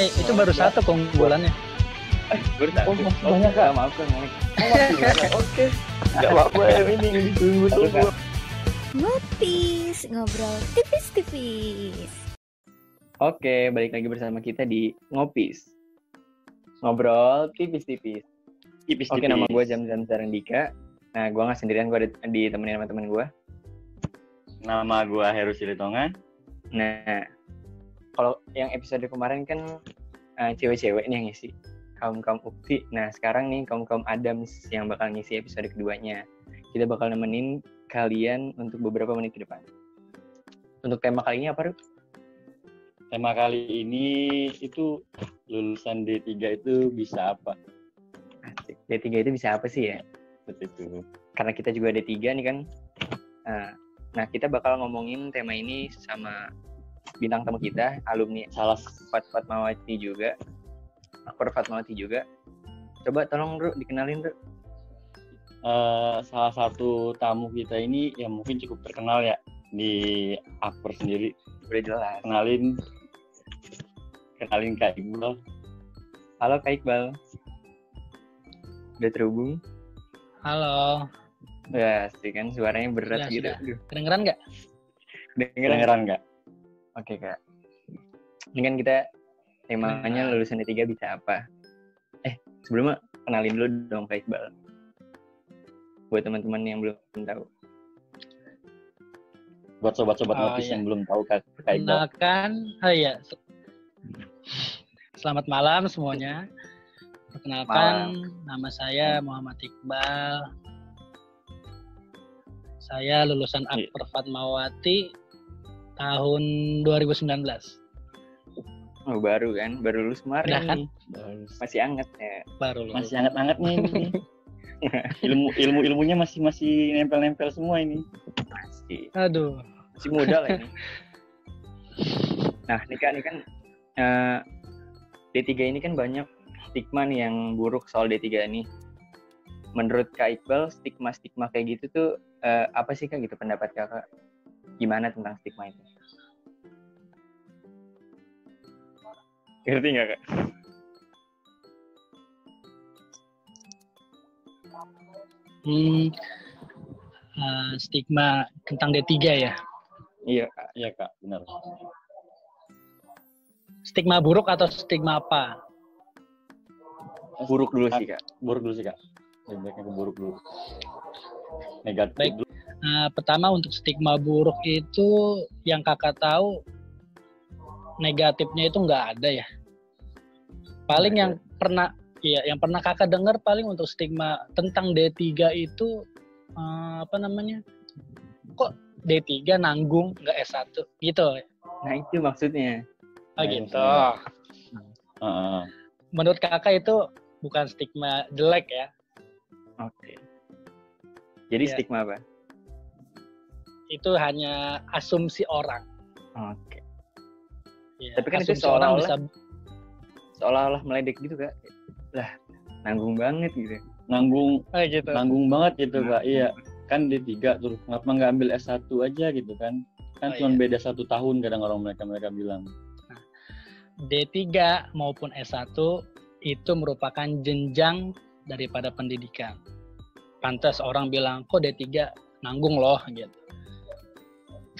Eh, itu baru satu keunggulannya. Eh, baru satu. Oh, masih Oh, banyak, Kak? enggak, maaf kan. Mike. Oke. Gak apa-apa ya ini ditunggu-tunggu. Ngopis, ngobrol tipis-tipis. Oke, balik lagi bersama kita di Ngopis. Ngobrol tipis-tipis. Tipis-tipis. Oke, nama gue Jam Jam Sarandika. Nah, gue nggak sendirian, gue ditemenin sama temen gue. Nama gua Heru Silitongan. Nah, kalau yang episode kemarin kan eh, cewek-cewek nih yang ngisi. Kaum-kaum Ukti. Nah, sekarang nih kaum-kaum Adams yang bakal ngisi episode keduanya. Kita bakal nemenin kalian untuk beberapa menit ke depan. Untuk tema kali ini apa, Ru? Tema kali ini itu lulusan D3 itu bisa apa? Asik. D3 itu bisa apa sih ya? Seperti itu. Karena kita juga D3 nih kan. Nah, nah, kita bakal ngomongin tema ini sama bintang tamu kita, alumni Salah Fat Fatmawati juga. Akbar Fatmawati juga. Coba tolong, Ru, dikenalin, Ru. eh, salah satu tamu kita ini yang mungkin cukup terkenal ya di Akper sendiri. Udah jelas. Kenalin kenalin Kak Iqbal. Halo, Kak Iqbal. Udah terhubung? Halo, Ya, sih kan suaranya berat Sudah, gitu. sudah. Kedengeran nggak? dengeran. Kedengeran nggak? Oke, Kak. Ini kan kita temanya Nah. lulusan D3 bisa apa? Eh, sebelumnya kenalin dulu dong Kak Iqbal. Buat teman-teman yang belum tahu. Buat sobat-sobat Oh, notis iya. yang belum tahu Kak, Kak Iqbal. Kenalkan, oh iya. Se- Selamat malam semuanya. Perkenalkan, nama saya Muhammad Iqbal. Saya lulusan Iya. Akper Fatmawati tahun 2019. Oh, baru kan? Baru lulus kemarin Udah kan? Masih anget ya. Baru lulus. Masih hangat-hangat nih. ini. ilmu ilmu ilmunya masih masih nempel-nempel semua ini. Masih. Aduh. Masih muda lah ini. Nah, ini kan, ini kan eh, D3 ini kan banyak stigma nih yang buruk soal D3 ini. Menurut Kak Iqbal, stigma-stigma kayak gitu tuh eh, apa sih Kak gitu pendapat Kakak? Gimana tentang stigma itu? Ngerti nggak Kak? Hmm, eh, stigma tentang D3 ya. Iya Kak. Iya Kak, benar. Stigma buruk atau stigma apa? Buruk dulu sih Kak. Buruk dulu sih Kak. Lebih baiknya ke buruk dulu. Negatif Baik. dulu. Nah, pertama untuk stigma buruk itu yang kakak tahu negatifnya itu nggak ada ya. Paling Nggak yang pernah iya yang pernah kakak dengar paling untuk stigma tentang D3 itu eh, apa namanya? Kok D3 nanggung nggak S1 gitu. Nah itu maksudnya. Oh Nah, gitu. maksudnya. Heeh. Menurut kakak itu bukan stigma jelek ya. Oke. Jadi Iya. stigma apa? Itu hanya asumsi orang. Oke. Ya, Tapi kan itu seolah-olah- bisa Seolah-olah meledek gitu Kak. Lah, nanggung banget gitu. Nanggung oh, gitu. nanggung banget gitu Kak. Iya. Kan D3 terus kenapa nggak ambil S1 aja gitu kan? Kan Oh, cuma iya. beda satu tahun kadang orang mereka mereka bilang. D3 maupun S1 itu merupakan jenjang daripada pendidikan. Pantas orang bilang, kok D3 nanggung loh gitu.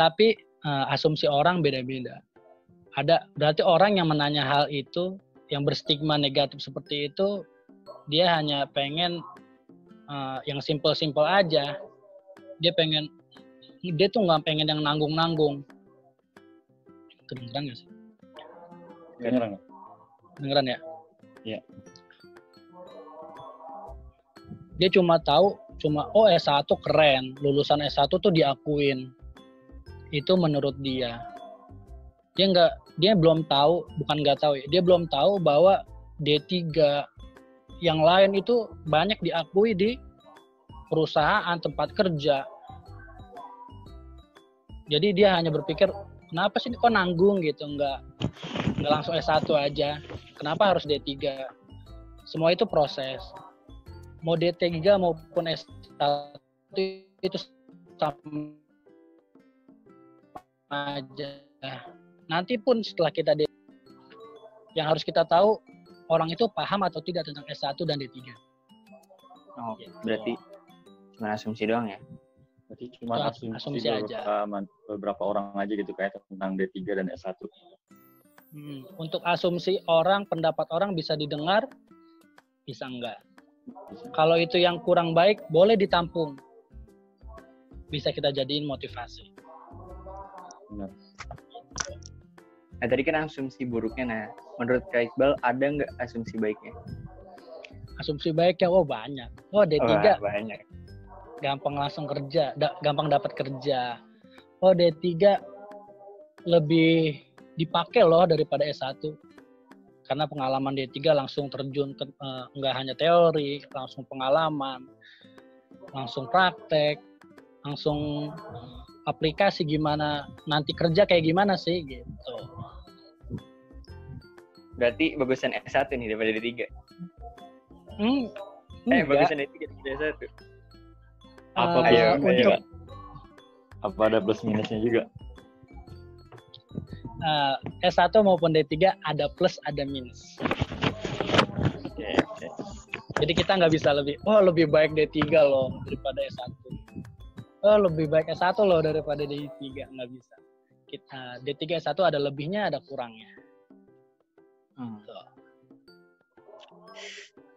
Tapi eh, asumsi orang beda-beda. Ada berarti orang yang menanya hal itu, yang berstigma negatif seperti itu, dia hanya pengen eh, yang simple-simple aja. Dia pengen, dia tuh nggak pengen yang nanggung-nanggung. Kedengeran nggak sih? Kedengeran? Kedengeran ya? Iya. Dia cuma tahu, cuma oh S1 keren, lulusan S1 tuh diakuin. Itu menurut dia. Dia nggak, dia belum tahu, bukan nggak tahu ya, dia belum tahu bahwa D3 yang lain itu banyak diakui di perusahaan tempat kerja. Jadi dia hanya berpikir kenapa sih kok nanggung gitu, nggak nggak langsung S1 aja. Kenapa harus D3? Semua itu proses. Mau D3 maupun S1 itu sama aja. Nanti pun setelah kita D yang harus kita tahu orang itu paham atau tidak tentang S1 dan D3. Oh, Gitu. berarti cuma asumsi doang ya? Berarti cuma asumsi, asumsi beberapa, man- beberapa orang aja gitu kayak tentang D3 dan S1. Hmm, Untuk asumsi orang, pendapat orang bisa didengar, bisa enggak. Kalau itu yang kurang baik, boleh ditampung. Bisa kita jadiin motivasi. Benar. Nah tadi kan asumsi buruknya. Nah menurut Kak Iqbal ada nggak asumsi baiknya? Asumsi baiknya, oh banyak. Oh D3 Wah, banyak. gampang langsung kerja, da- gampang dapat kerja. Oh D3 lebih dipakai loh daripada S1. Karena pengalaman D3 langsung terjun ke eh, nggak hanya teori, langsung pengalaman, langsung praktek, langsung aplikasi gimana nanti kerja kayak gimana sih gitu. Berarti bagusan S1 nih daripada D3. Hmm, Eh enggak. bagusan D3 daripada S1. Apa plus ayo, Kak? Apa ada plus minusnya juga? eh, S1 maupun D3 ada plus ada minus. Oke, oke. Jadi kita nggak bisa lebih, oh lebih baik D3 loh daripada S1. Oh lebih baik S1 loh daripada D3, nggak bisa. Kita D3 S1 ada lebihnya, ada kurangnya. Hmm.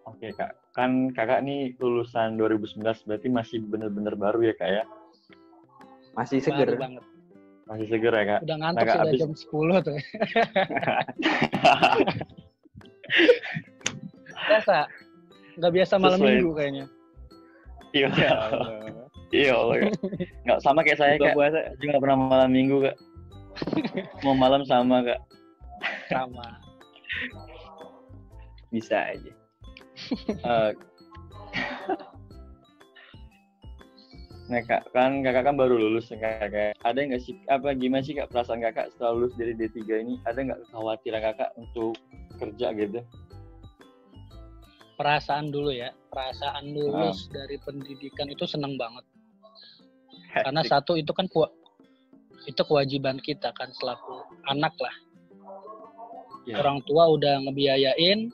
Oke kak, kan kakak nih lulusan 2019 berarti masih bener-bener baru ya kak ya? Masih Baru seger. banget. Masih seger ya kak? Udah ngantuk Nah, sih, udah abis- jam 10 tuh. Biasa. Nggak biasa malam Sesuai. minggu kayaknya. Iya, Ya. Iya Allah kak. Nggak sama kayak saya Buka kak, puasa. juga nggak pernah malam minggu kak. Mau malam sama kak. Sama. Bisa aja. Eh, nah kak, kan kakak kan baru lulus ya, kak. Kak. Ada nggak sih apa gimana sih kak perasaan kakak setelah lulus dari D3 ini? Ada nggak kekhawatiran kakak untuk kerja gitu? Perasaan dulu ya. Perasaan lulus dari pendidikan itu seneng banget. Karena satu itu kan itu kewajiban kita kan selaku anak lah. Iya. Orang tua udah ngebiayain,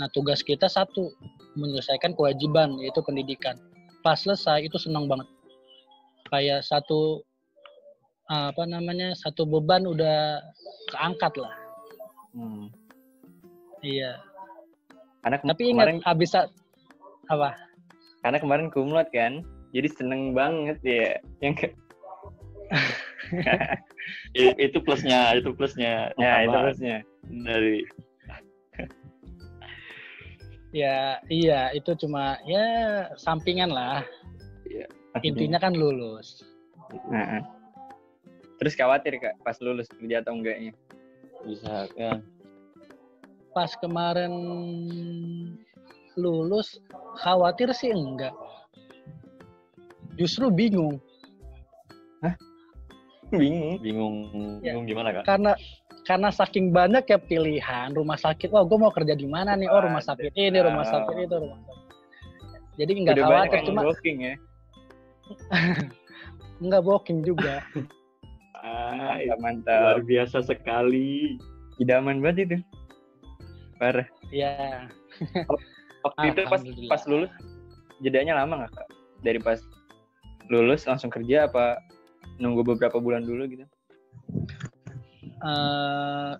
nah tugas kita satu menyelesaikan kewajiban yaitu pendidikan. Pas selesai itu senang banget. Kayak satu apa namanya satu beban udah keangkat lah. Hmm. Iya. Kem- Tapi kemarin ingat abis sa- apa? karena kemarin kumlot kan. Jadi seneng banget ya. Yang ke- itu plusnya, itu plusnya. ya itu harusnya. dari Ya iya itu cuma ya sampingan lah. Intinya kan lulus. Nah, Terus khawatir kak pas lulus kerja atau enggaknya? bisa kan. Pas kemarin lulus khawatir sih enggak. Justru bingung Bingung. Bingung, Ya. bingung gimana kak? karena karena saking banyak ya pilihan rumah sakit. Wah, gue mau kerja di mana nih? Oh, rumah sakit ini, rumah sakit itu, rumah sakit. Jadi nggak khawatir, cuma booking ya. nggak booking juga. Ah, Mantap, luar biasa sekali. Idaman banget itu. Parah. ya, Waktu itu pas pas lulus jedanya lama nggak kak? Dari pas lulus langsung kerja apa nunggu beberapa bulan dulu gitu? eh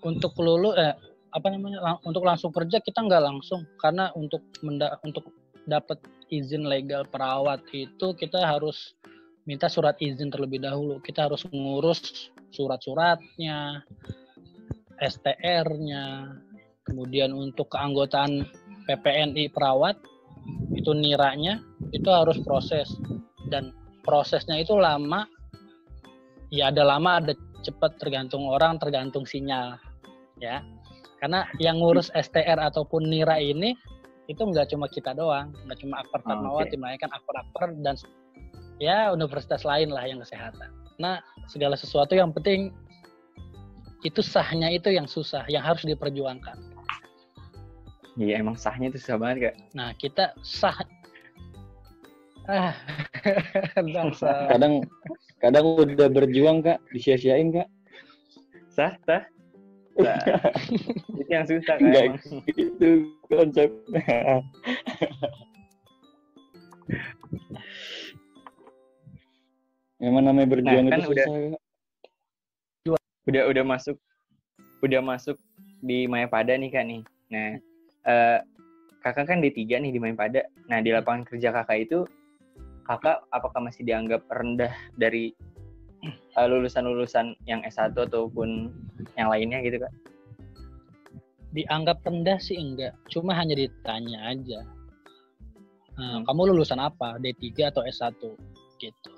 untuk lulus eh apa namanya lang- untuk langsung kerja kita nggak langsung. Karena untuk menda untuk dapat izin legal perawat itu kita harus minta surat izin terlebih dahulu. Kita harus mengurus surat-suratnya STR-nya kemudian untuk keanggotaan PPNI perawat itu niranya itu harus proses dan prosesnya itu lama. Ya ada lama ada cepat tergantung orang tergantung sinyal ya. Karena yang ngurus STR ataupun nira ini itu nggak cuma kita doang nggak cuma Akper Oh, Fatmawati melainkan akper-akper dan ya universitas lain lah yang kesehatan. Nah segala sesuatu yang penting itu sahnya itu yang susah yang harus diperjuangkan. Iya emang sahnya itu susah banget kak. nah kita sah ah. Kadang kadang udah berjuang kak, disia-siain kak. Sah, sah. Nah, itu yang susah kan emang. itu konsepnya. Memang namanya berjuang Nah, kan itu udah- susah. Kak. udah udah masuk udah masuk di Mayapada nih kak nih. Nah, eh, kakak kan D3 nih di Mayapada. Nah, di lapangan kerja kakak itu kakak apakah masih dianggap rendah dari eh, lulusan-lulusan yang S1 ataupun yang lainnya gitu kak? dianggap rendah sih enggak cuma hanya ditanya aja. Nah, kamu lulusan apa? D3 atau S1 gitu.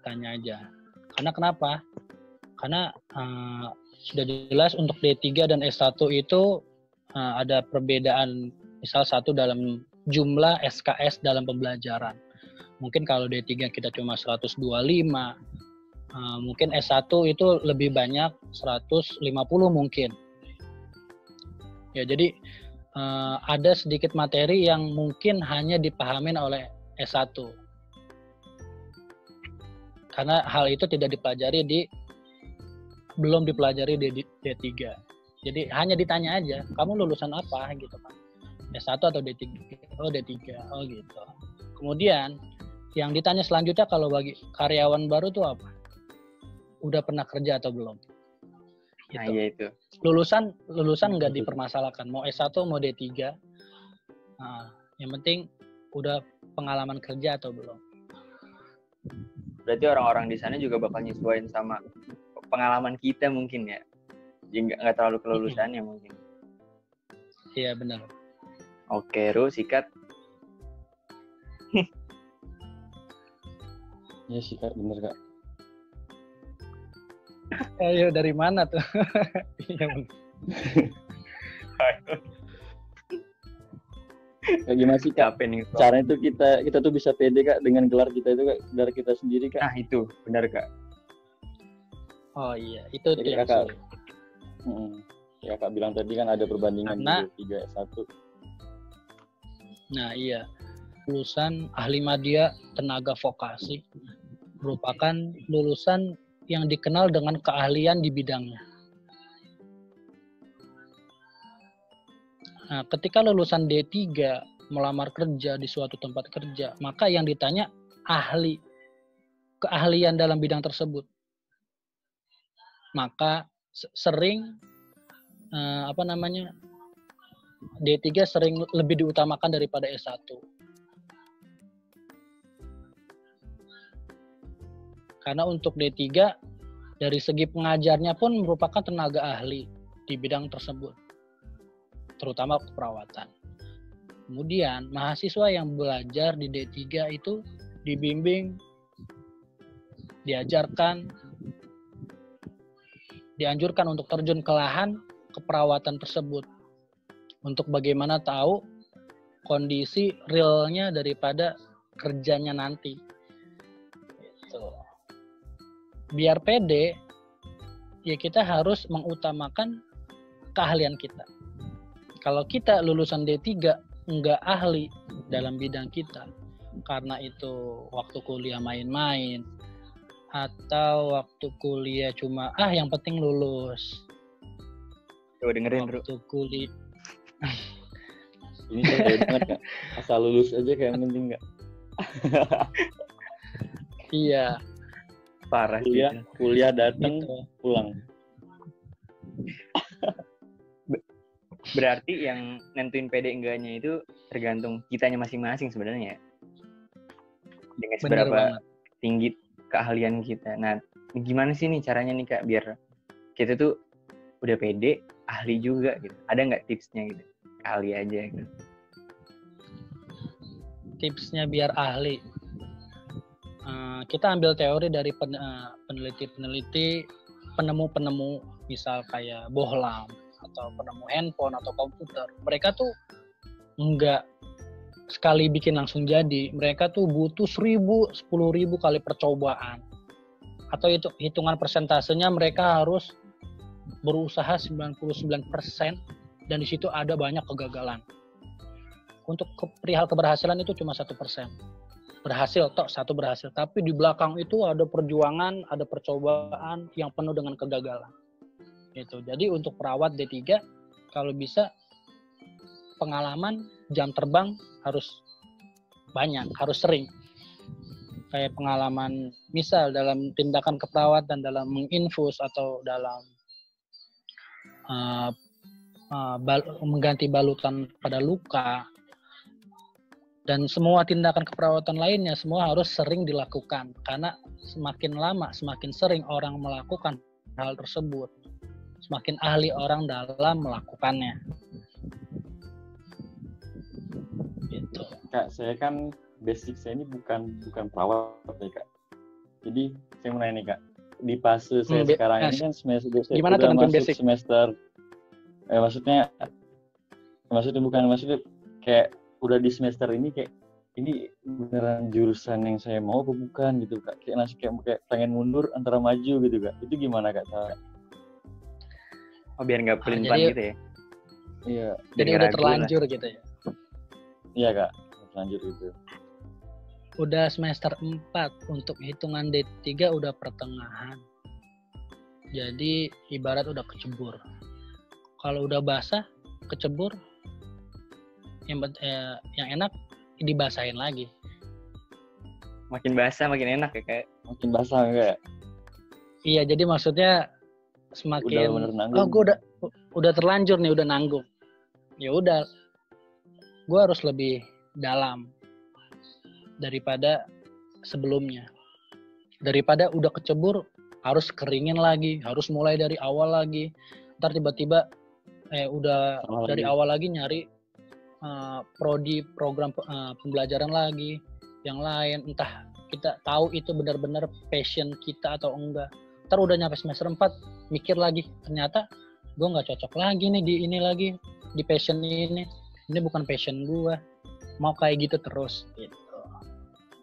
Tanya aja. Karena kenapa? Karena eh, sudah jelas untuk D3 dan S1 itu eh, ada perbedaan misal satu dalam jumlah SKS dalam pembelajaran mungkin kalau D3 kita cuma 125 eh, mungkin S1 itu lebih banyak 150 mungkin Ya, jadi eh, ada sedikit materi yang mungkin hanya dipahamin oleh S1. Karena hal itu tidak dipelajari di belum dipelajari di di D3. Jadi hanya ditanya aja, kamu lulusan apa gitu kan. S1 atau D3? Oh, D3. Oh, gitu. Kemudian yang ditanya selanjutnya kalau bagi karyawan baru tuh apa? Udah pernah kerja atau belum? Nah, Gitu iya itu. lulusan lulusan nggak dipermasalahkan mau S1 mau D3 Nah, yang penting udah pengalaman kerja atau belum Berarti orang-orang di sana juga bakal nyesuaiin sama pengalaman kita mungkin ya. Jadi nggak terlalu kelulusannya mungkin. iya benar Oke, Ru, sikat. Iya sih kak, bener kak. ayo dari mana tuh iya. Kayak gimana sih kak? Capek nih. Caranya itu kita kita tuh bisa pede kak dengan gelar kita itu kak, gelar kita sendiri kak. Nah, itu benar Kak. oh iya itu Jadi yang kakak-. Hmm. Ya kak bilang tadi kan ada perbandingan Karena- di tiga S1. nah iya lulusan ahli media tenaga vokasi merupakan lulusan yang dikenal dengan keahlian di bidangnya Nah, ketika lulusan D3 melamar kerja di suatu tempat kerja, maka yang ditanya ahli keahlian dalam bidang tersebut. Maka se- sering eh, apa namanya? D3 sering lebih diutamakan daripada S1. Karena untuk D3 dari segi pengajarnya pun merupakan tenaga ahli di bidang tersebut terutama keperawatan. Kemudian mahasiswa yang belajar di D3 itu dibimbing, diajarkan, dianjurkan untuk terjun ke lahan keperawatan tersebut untuk bagaimana tahu kondisi realnya daripada kerjanya nanti. Gitu. Biar pede, ya kita harus mengutamakan keahlian kita. Kalau kita lulusan D3 nggak ahli dalam bidang kita karena itu waktu kuliah main-main atau waktu kuliah cuma ah yang penting lulus. Coba dengerin, waktu kuliah. Ini saya kak. Asal lulus aja kayak penting kak. iya Parah sih. Kuliah, kuliah datang gitu pulang. Berarti yang nentuin pede enggaknya itu tergantung kitanya masing-masing sebenarnya. ya. Dengan bener seberapa banget tinggi keahlian kita. Nah, gimana sih nih caranya nih Kak biar kita tuh udah pede, ahli juga gitu. Ada nggak tipsnya gitu? Ahli aja gitu. tipsnya biar ahli Eh, kita ambil teori dari eh, peneliti-peneliti penemu-penemu misal kayak Bohlam atau penemu handphone atau komputer. Mereka tuh enggak sekali bikin langsung jadi. Mereka tuh butuh seribu sepuluh ribu kali percobaan. Atau itu hitungan persentasenya mereka harus berusaha 99% dan di situ ada banyak kegagalan. Untuk perihal keberhasilan itu cuma satu persen berhasil tok satu berhasil tapi di belakang itu ada perjuangan ada percobaan yang penuh dengan kegagalan gitu. Jadi untuk perawat D3 kalau bisa pengalaman jam terbang harus banyak, harus sering. Kayak pengalaman misal dalam tindakan keperawatan dalam menginfus atau dalam uh, uh, bal- mengganti balutan pada luka dan semua tindakan keperawatan lainnya semua harus sering dilakukan karena semakin lama semakin sering orang melakukan hal tersebut semakin ahli orang dalam melakukannya gitu Kak, saya kan basic saya ini bukan bukan perawat ya kak. Jadi saya mau nanya nih kak, di fase saya Hmm, sekarang ini eh, kan semester saya gimana tuh udah nentuin masuk basic? semester, eh, maksudnya maksudnya bukan maksudnya kayak udah di semester ini kayak ini beneran jurusan yang saya mau apa bukan gitu kak? Kayak langsung kayak, kayak pengen mundur antara maju gitu kak. Itu gimana kak? Kak? Oh biar nggak Ah, pelin-pelan jadi- gitu ya. Iya, jadi udah terlanjur gitu ya iya kak. Lanjut gitu. udah semester 4 untuk hitungan D3 udah pertengahan jadi ibarat udah kecebur kalau udah basah kecebur yang eh, yang enak dibasahin lagi Makin basah makin enak ya kayak. Makin basah kak. iya jadi maksudnya Udah semakin bener oh gue udah udah terlanjur nih udah nanggung ya udah gue harus lebih dalam daripada sebelumnya daripada udah kecebur harus keringin lagi harus mulai dari awal lagi ntar tiba-tiba eh udah Salah dari lagi. awal lagi nyari eh, prodi program eh, pembelajaran lagi yang lain. Entah kita tahu itu benar-benar passion kita atau enggak. Ntar udah nyampe semester 4 mikir lagi ternyata gue nggak cocok lagi nih di ini lagi di passion ini. Ini bukan passion gue mau kayak gitu terus gitu.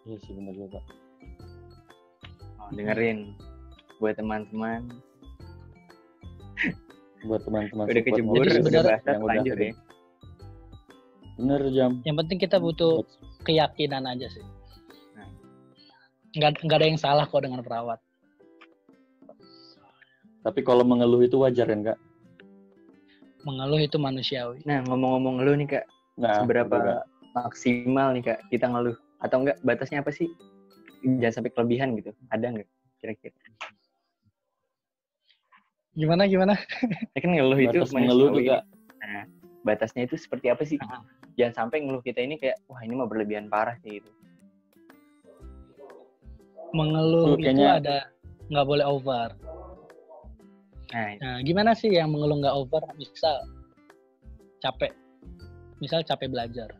Iya sih bener juga. Oh, dengerin. Buat teman-teman. Buat teman-teman udah kecebur Jadi udah udah lanjut ya. Bener jam. yang penting kita butuh keyakinan aja sih Nah. nggak nggak ada yang salah kok dengan perawat Tapi kalau mengeluh itu wajar kan kak? mengeluh itu manusiawi Nah ngomong-ngomong ngeluh nih kak, Nah, seberapa Kak. maksimal nih kak kita ngeluh atau enggak batasnya apa sih? Jangan sampai kelebihan gitu. Ada nggak kira-kira? gimana gimana Ya kan ngeluh itu Batas mengeluh kak. Nah, batasnya itu seperti apa sih? Ah. Jangan sampai ngeluh kita ini kayak wah ini mah berlebihan parah sih gitu. mengeluh Tuh, itu kayaknya- ada nggak boleh over Nah, Nah, gimana sih yang mengeluh nggak over? Misal capek, misal capek belajar.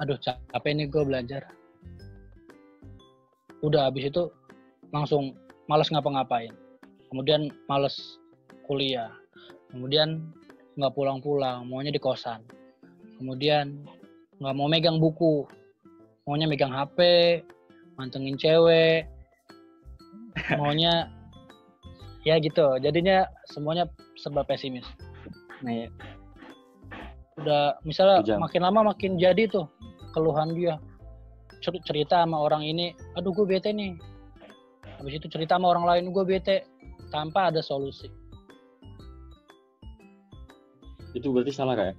Aduh, capek nih gue belajar. Udah habis itu langsung males ngapa-ngapain. Kemudian males kuliah. Kemudian nggak pulang-pulang, maunya di kosan. Kemudian nggak mau megang buku, maunya megang HP, mantengin cewek, maunya ya gitu. Jadinya semuanya serba pesimis. Nah ya. udah misalnya Kejam. makin lama makin jadi tuh keluhan dia. Cer- cerita sama orang ini aduh gue bete nih. Habis itu cerita sama orang lain gue bete tanpa ada solusi. Itu berarti salah kak ya?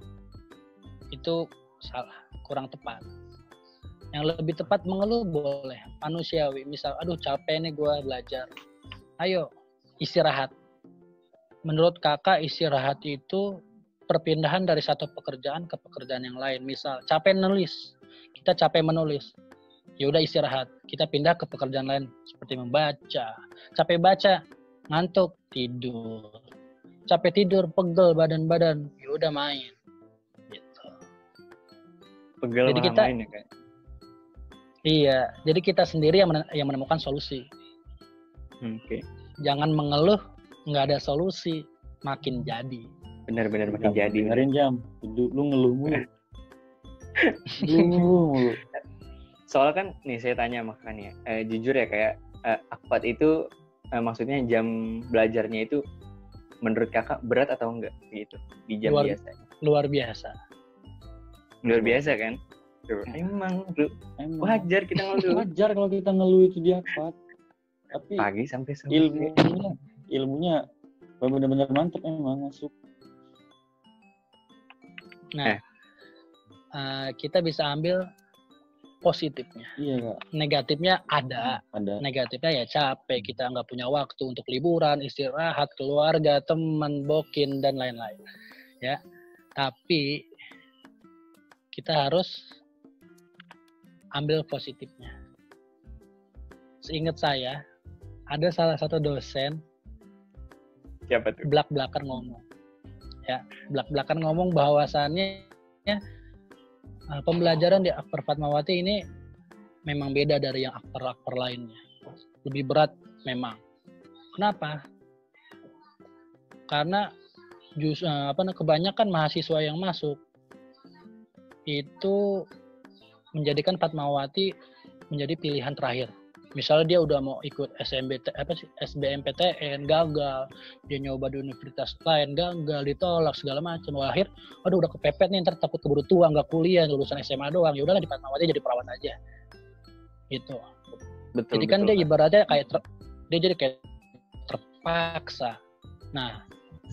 Itu salah kurang tepat. Yang lebih tepat mengeluh boleh manusiawi. Misal aduh capek nih gue belajar. Ayo istirahat. Menurut kakak istirahat itu perpindahan dari satu pekerjaan ke pekerjaan yang lain. Misal capek nulis. Kita capek menulis. Ya udah istirahat. Kita pindah ke pekerjaan lain seperti membaca. Capek baca ngantuk tidur. Capek tidur pegel badan-badan. Ya udah main pegel Jadi kita- main ya kak. Iya, jadi kita sendiri yang, men- yang menemukan solusi. Oke, Jangan mengeluh, nggak ada solusi, makin jadi. benar-benar makin Jam, jadi. Dengerin jam. Hidup lu ngeluh mulu. ngeluh mulu. Soalnya kan nih saya tanya makanya eh, jujur ya kayak eh, akpat itu eh, maksudnya jam belajarnya itu menurut kakak berat atau enggak gitu di jam Luar- biasa? Luar biasa. Luar biasa kan? Hmm. Emang lu Emang. wajar kita ngeluh Wajar kalau kita ngeluh itu di akad. Tapi pagi sampai sore. ilmunya ilmunya bener-bener mantep emang masuk Nah, eh, kita bisa ambil positifnya. iya kak Negatifnya ada. ada Negatifnya ya capek, kita nggak punya waktu untuk liburan, istirahat, keluarga, teman, bokin, dan lain-lain. Ya, tapi kita harus ambil positifnya. Seingat saya, ada salah satu dosen Siapa tuh? belak-belakan ngomong. Ya, belak-belakan ngomong bahwasannya ya, uh, pembelajaran di Akper Fatmawati ini memang beda dari yang akper-akper lainnya. Lebih berat memang. Kenapa? Karena jus, uh, apa, kebanyakan mahasiswa yang masuk itu menjadikan Fatmawati menjadi pilihan terakhir. Misalnya dia udah mau ikut SMBT apa sih SBMPTN gagal, dia nyoba di universitas lain gagal, ditolak segala macam. Akhir, aduh udah kepepet nih ntar takut keburu tua nggak kuliah lulusan SMA doang. Ya udahlah di Fatmawati jadi perawat aja. Gitu. Betul. jadi kan betul, dia ibaratnya kayak ter- dia jadi kayak terpaksa. Nah,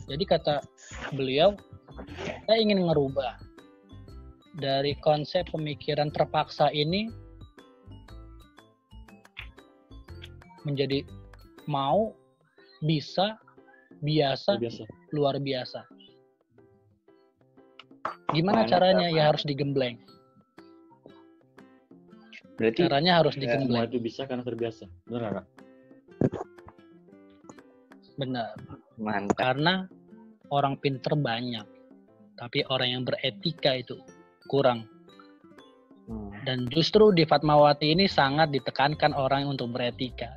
jadi kata beliau, saya ingin ngerubah dari konsep pemikiran terpaksa ini menjadi mau, bisa, biasa, biasa luar biasa. Gimana Mantap, caranya? Ya harus digembleng. Berarti Caranya harus semua digembleng. itu bisa karena terbiasa kak Benar. mantap. Karena orang pinter banyak, tapi orang yang beretika itu kurang. Hmm. Dan justru di Fatmawati ini sangat ditekankan orang untuk beretika.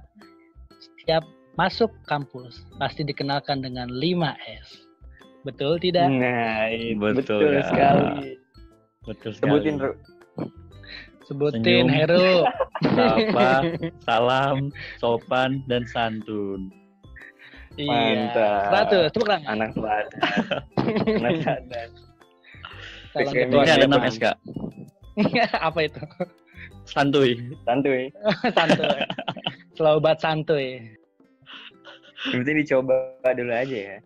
Setiap masuk kampus pasti dikenalkan dengan 5S. Betul tidak? Nah, itu Betul, betul, sekali. betul sekali Sebutin, Ru. Sebutin Senyum. Heru. apa salam sopan dan santun iya. Mantap. 100. Tepuk tangan. Anak teladan. Anak teladan. Salam Ini ini ada Tuan, 6 SK Apa itu? santuy Santuy. santuy. Selalu bat santuy. Yang penting dicoba dulu aja ya.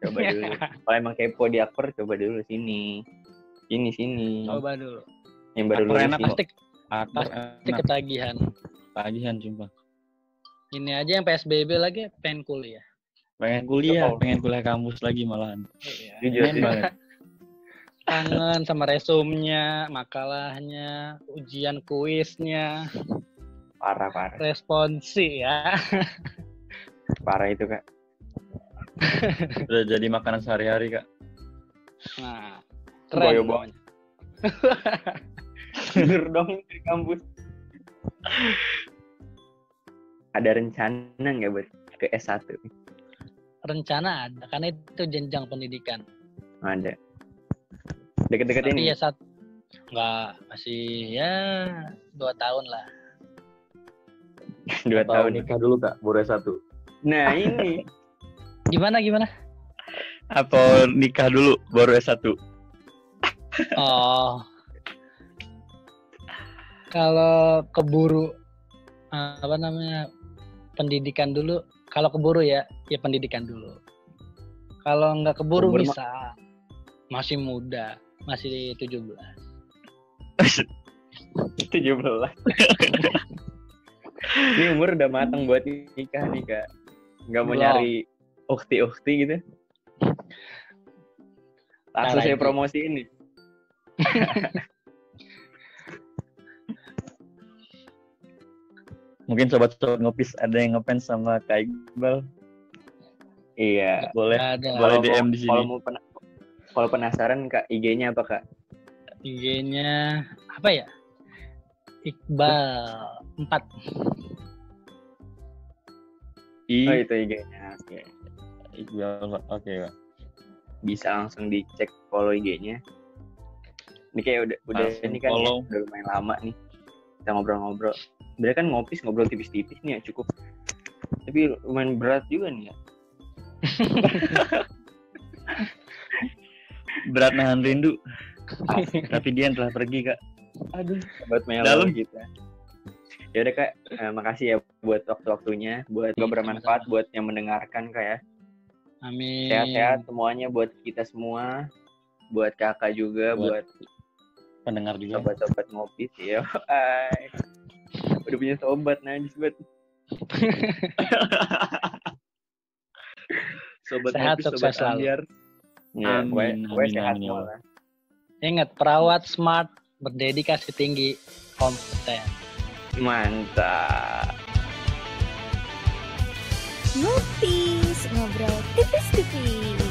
Coba dulu. Kalau emang kepo di akper, coba dulu sini. Sini, sini. Coba dulu. Yang baru lulus enak ini. Pasti, aku pasti ketagihan. tagihan sumpah Ini aja yang PSBB lagi pengen kuliah. pengen kuliah pengen kuliah kampus lagi malahan Iya. Jujur, jujur. Kangen sama resumnya, makalahnya, ujian kuisnya, Parah, parah. responsi ya. Parah itu, Kak. udah jadi makanan sehari-hari kak Nah, Boyo keren. banget. pokoknya. Tidur dong di kampus. Ada rencana nggak buat ke S1? Rencana ada, karena itu jenjang pendidikan. Ada. Deket-deket Tapi ini. ya saat nggak masih ya dua tahun lah. Dua Atau tahun. nikah dulu kak baru satu Nah, ini. Gimana gimana? atau nikah dulu baru S1 Oh, kalau keburu apa namanya pendidikan dulu. Kalau keburu ya, ya pendidikan dulu. Kalau nggak keburu ma- bisa, masih muda, masih 17. 17. ini umur udah matang buat nikah nih, Kak. Nggak mau Belum. nyari ukti-ukti gitu. Langsung saya promosi ini. mungkin sobat-sobat ngopis ada yang ngefans sama kak Iqbal Iya. boleh Ada Boleh DM di sini. Kalau mau pena- kalau penasaran Kak, IG-nya apa, Kak? IG-nya apa ya? Iqbal 4. I Oh, itu IG-nya. Oke. Iqbal oke kak Bisa langsung dicek follow IG-nya. Ini kayak udah udah Langsung ini kan ya, udah lumayan lama nih. Kita ngobrol-ngobrol. Sebenarnya kan ngopis ngobrol tipis-tipis nih ya cukup. Tapi lumayan berat juga nih ya. berat nahan rindu tapi dia yang telah pergi kak Aduh, buat melo Dalam. kita. Ya udah Kak, eh, makasih ya buat waktu-waktunya, buat Iya, bermanfaat buat yang mendengarkan Kak ya. Amin. Sehat-sehat semuanya buat kita semua, buat kakak juga, buat, Buat pendengar juga sobat-sobat ngopi sih ya. Udah punya sobat najis banget. sobat Sehat, ngopi, sobat selalu. Ya, Amin, pokoknya- pokoknya amin, sehat amin, semua. Ingat perawat smart, berdedikasi tinggi, kompeten. Mantap. Ngopis, ngobrol tipis-tipis.